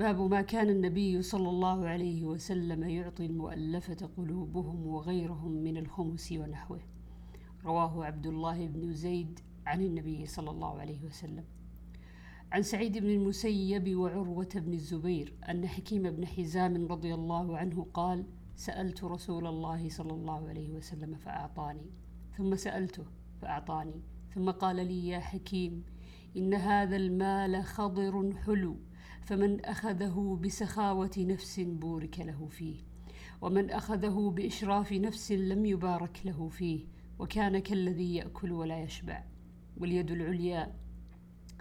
باب ما كان النبي صلى الله عليه وسلم يعطي المؤلفة قلوبهم وغيرهم من الخمس ونحوه. رواه عبد الله بن زيد عن النبي صلى الله عليه وسلم. عن سعيد بن المسيب وعروة بن الزبير أن حكيم بن حزام رضي الله عنه قال سألت رسول الله صلى الله عليه وسلم فأعطاني ثم سألته فأعطاني ثم قال لي يا حكيم إن هذا المال خضر حلو فمن أخذه بسخاوة نفس بورك له فيه ومن أخذه بإشراف نفس لم يبارك له فيه وكان كالذي يأكل ولا يشبع. واليد العليا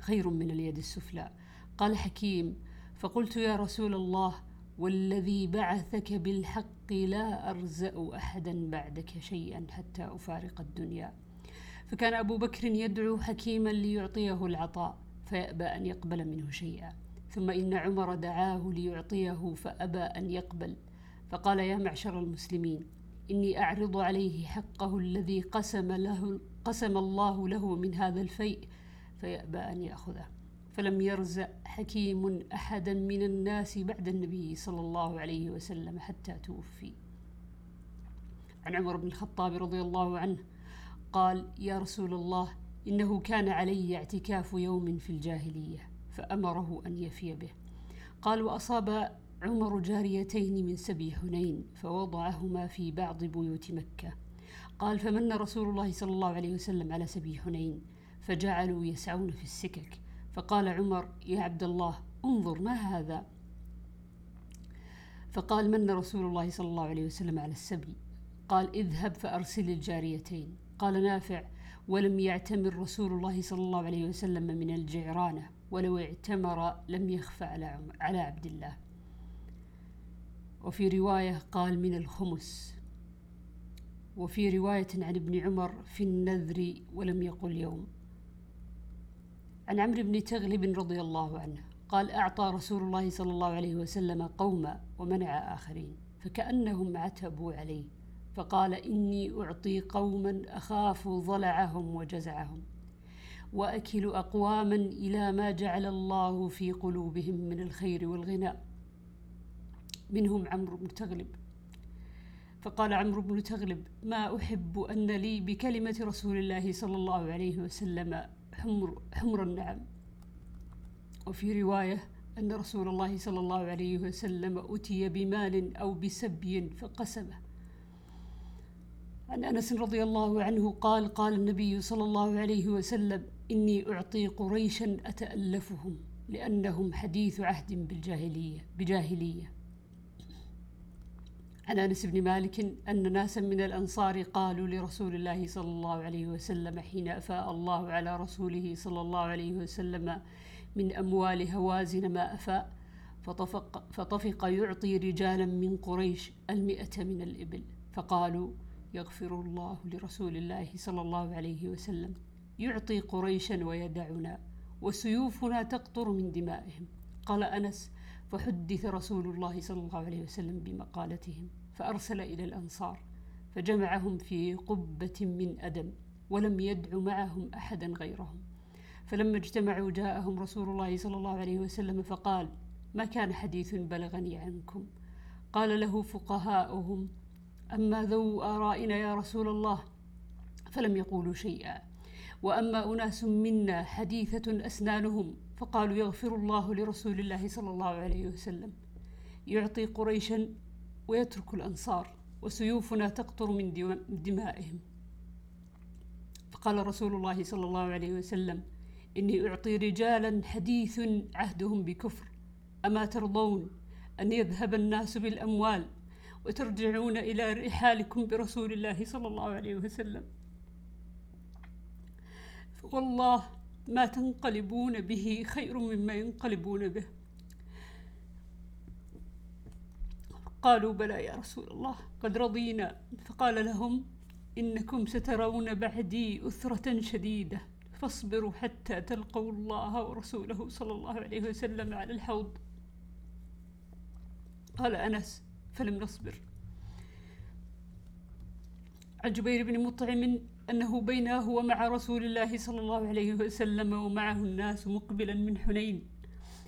خير من اليد السفلى. قال حكيم فقلت يا رسول الله والذي بعثك بالحق لا أرزأ أحدا بعدك شيئا حتى أفارق الدنيا. فكان أبو بكر يدعو حكيما ليعطيه العطاء فيأبى أن يقبل منه شيئا. ثم إن عمر دعاه ليعطيه فأبى أن يقبل. فقال يا معشر المسلمين إني أعرض عليه حقه الذي قسم له قسم الله له من هذا الفيء فيأبى أن يأخذه. فلم يرزع حكيم أحدا من الناس بعد النبي صلى الله عليه وسلم حتى توفي. عن عمر بن الخطاب رضي الله عنه قال يا رسول الله إنه كان علي اعتكاف يوم في الجاهلية. فأمره أن يفي به. قال وأصاب عمر جاريتين من سبي حنين فوضعهما في بعض بيوت مكة. قال فمن رسول الله صلى الله عليه وسلم على سبي حنين فجعلوا يسعون في السكك. فقال عمر يا عبد الله انظر ما هذا. فقال من رسول الله صلى الله عليه وسلم على السبي؟ قال اذهب فأرسل الجاريتين. قال نافع ولم يعتمر رسول الله صلى الله عليه وسلم من الجعرانة ولو اعتمر لم يخفى على, على عبد الله. وفي رواية قال من الخمس. وفي رواية عن ابن عمر في النذر ولم يقل يوم. عن عمرو بن تغلب رضي الله عنه قال أعطى رسول الله صلى الله عليه وسلم قوما ومنع آخرين فكأنهم عتبوا عليه فقال إني أعطي قوما أخاف ضلعهم وجزعهم. وأكل أقواما إلى ما جعل الله في قلوبهم من الخير والغنى. منهم عمرو بن تغلب. فقال عمرو بن تغلب ما أحب أن لي بكلمة رسول الله صلى الله عليه وسلم حمر, حمر النعم. وفي رواية أن رسول الله صلى الله عليه وسلم أتي بمال أو بسبي فقسمه. عن أنس رضي الله عنه قال قال النبي صلى الله عليه وسلم إني أعطي قريشا أتألفهم لأنهم حديث عهد بالجاهلية بجاهلية. عن أنس بن مالك أن ناسا من الأنصار قالوا لرسول الله صلى الله عليه وسلم حين أفاء الله على رسوله صلى الله عليه وسلم من أموال هوازن ما أفاء فطفق, فطفق يعطي رجالا من قريش المئة من الإبل. فقالوا يغفر الله لرسول الله صلى الله عليه وسلم يعطي قريشا ويدعنا وسيوفنا تقطر من دمائهم. قال أنس فحدث رسول الله صلى الله عليه وسلم بمقالتهم فأرسل إلى الأنصار فجمعهم في قبة من أدم ولم يدع معهم أحدا غيرهم. فلما اجتمعوا جاءهم رسول الله صلى الله عليه وسلم فقال ما كان حديث بلغني عنكم؟ قال له فقهاؤهم أما ذو آرائنا يا رسول الله فلم يقولوا شيئا. وأما أناس منا حديثة أسنانهم فقالوا يغفر الله لرسول الله صلى الله عليه وسلم. يعطي قريشا ويترك الأنصار وسيوفنا تقطر من دمائهم. فقال رسول الله صلى الله عليه وسلم إني أعطي رجالا حديث عهدهم بكفر. أما ترضون أن يذهب الناس بالأموال وترجعون إلى رحالكم برسول الله صلى الله عليه وسلم. فوالله ما تنقلبون به خير مما ينقلبون به. قالوا بلى يا رسول الله. قد رضينا. فقال لهم إنكم سترون بعدي أثرة شديدة. فاصبروا حتى تلقوا الله ورسوله صلى الله عليه وسلم على الحوض. قال أنس فلم نصبر. عن جبير بن مطعم أنه بينه ومع رسول الله صلى الله عليه وسلم ومعه الناس مقبلا من حنين.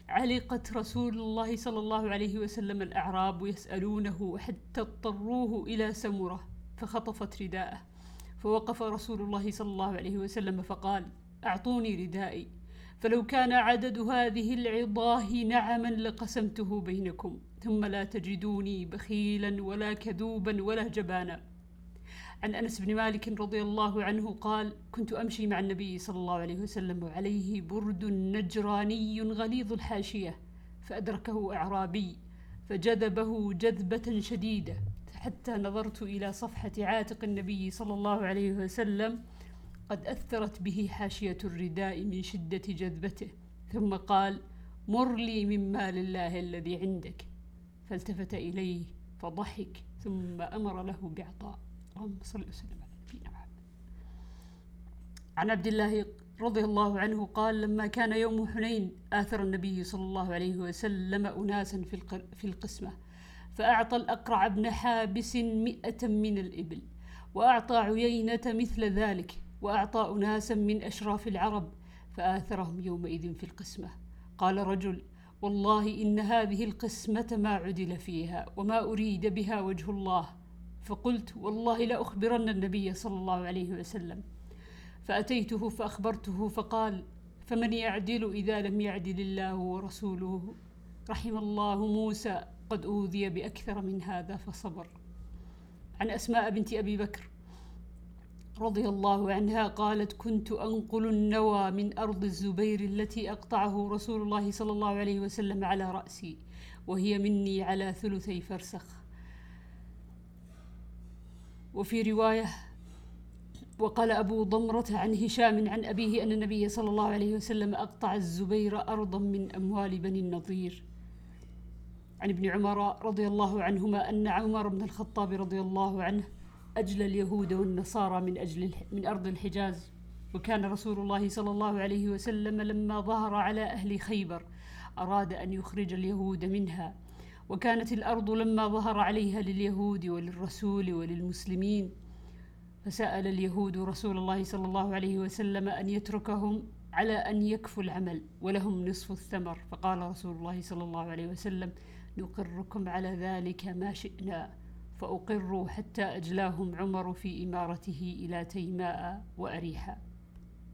علقت رسول الله صلى الله عليه وسلم الأعراب يسألونه حتى اضطروه إلى سمرة؟ فخطفت رداءه. فوقف رسول الله صلى الله عليه وسلم فقال أعطوني ردائي. فلو كان عدد هذه العظاه نعما لقسمته بينكم. ثم لا تجدوني بخيلا ولا كذوبا ولا جبانا. عن أنس بن مالك رضي الله عنه قال كنت أمشي مع النبي صلى الله عليه وسلم وعليه برد نجراني غليظ الحاشية فأدركه أعرابي فجذبه جذبة شديدة حتى نظرت إلى صفحة عاتق النبي صلى الله عليه وسلم قد أثرت به حاشية الرداء من شدة جذبته ثم قال مر لي من مال الله الذي عندك. فالتفت إليه فضحك ثم أمر له بعطاء. اللهم صل وسلم على نبينا محمد. عن عبد الله رضي الله عنه قال لما كان يوم حنين آثر النبي صلى الله عليه وسلم أناسا في, في القسمة فأعطى الأقرع بن حابس مئة من الإبل وأعطى عيينة مثل ذلك وأعطى أناسا من أشراف العرب فآثرهم يومئذ في القسمة. قال رجل والله إن هذه القسمة ما عدل فيها وما أريد بها وجه الله. فقلت والله لأخبرن النبي صلى الله عليه وسلم. فأتيته فأخبرته فقال فمن يعدل إذا لم يعدل الله ورسوله؟ رحم الله موسى. قد أوذي بأكثر من هذا فصبر. عن أسماء بنت أبي بكر. رضي الله عنها قالت كنت أنقل النوى من أرض الزبير التي أقطعه رسول الله صلى الله عليه وسلم على رأسي وهي مني على ثلثي فرسخ. وفي رواية وقال أبو ضمرة عن هشام عن أبيه أن النبي صلى الله عليه وسلم أقطع الزبير أرضا من أموال بني النضير. عن ابن عمر رضي الله عنهما أن عمر بن الخطاب رضي الله عنه أجل اليهود والنصارى من أجل من أرض الحجاز. وكان رسول الله صلى الله عليه وسلم لما ظهر على أهل خيبر أراد أن يخرج اليهود منها. وكانت الأرض لما ظهر عليها لليهود وللرسول وللمسلمين. فسأل اليهود رسول الله صلى الله عليه وسلم أن يتركهم على أن يكفوا العمل ولهم نصف الثمر. فقال رسول الله صلى الله عليه وسلم نقركم على ذلك ما شئنا. فأقروا حتى أجلاهم عمر في إمارته إلى تيماء وأريحا.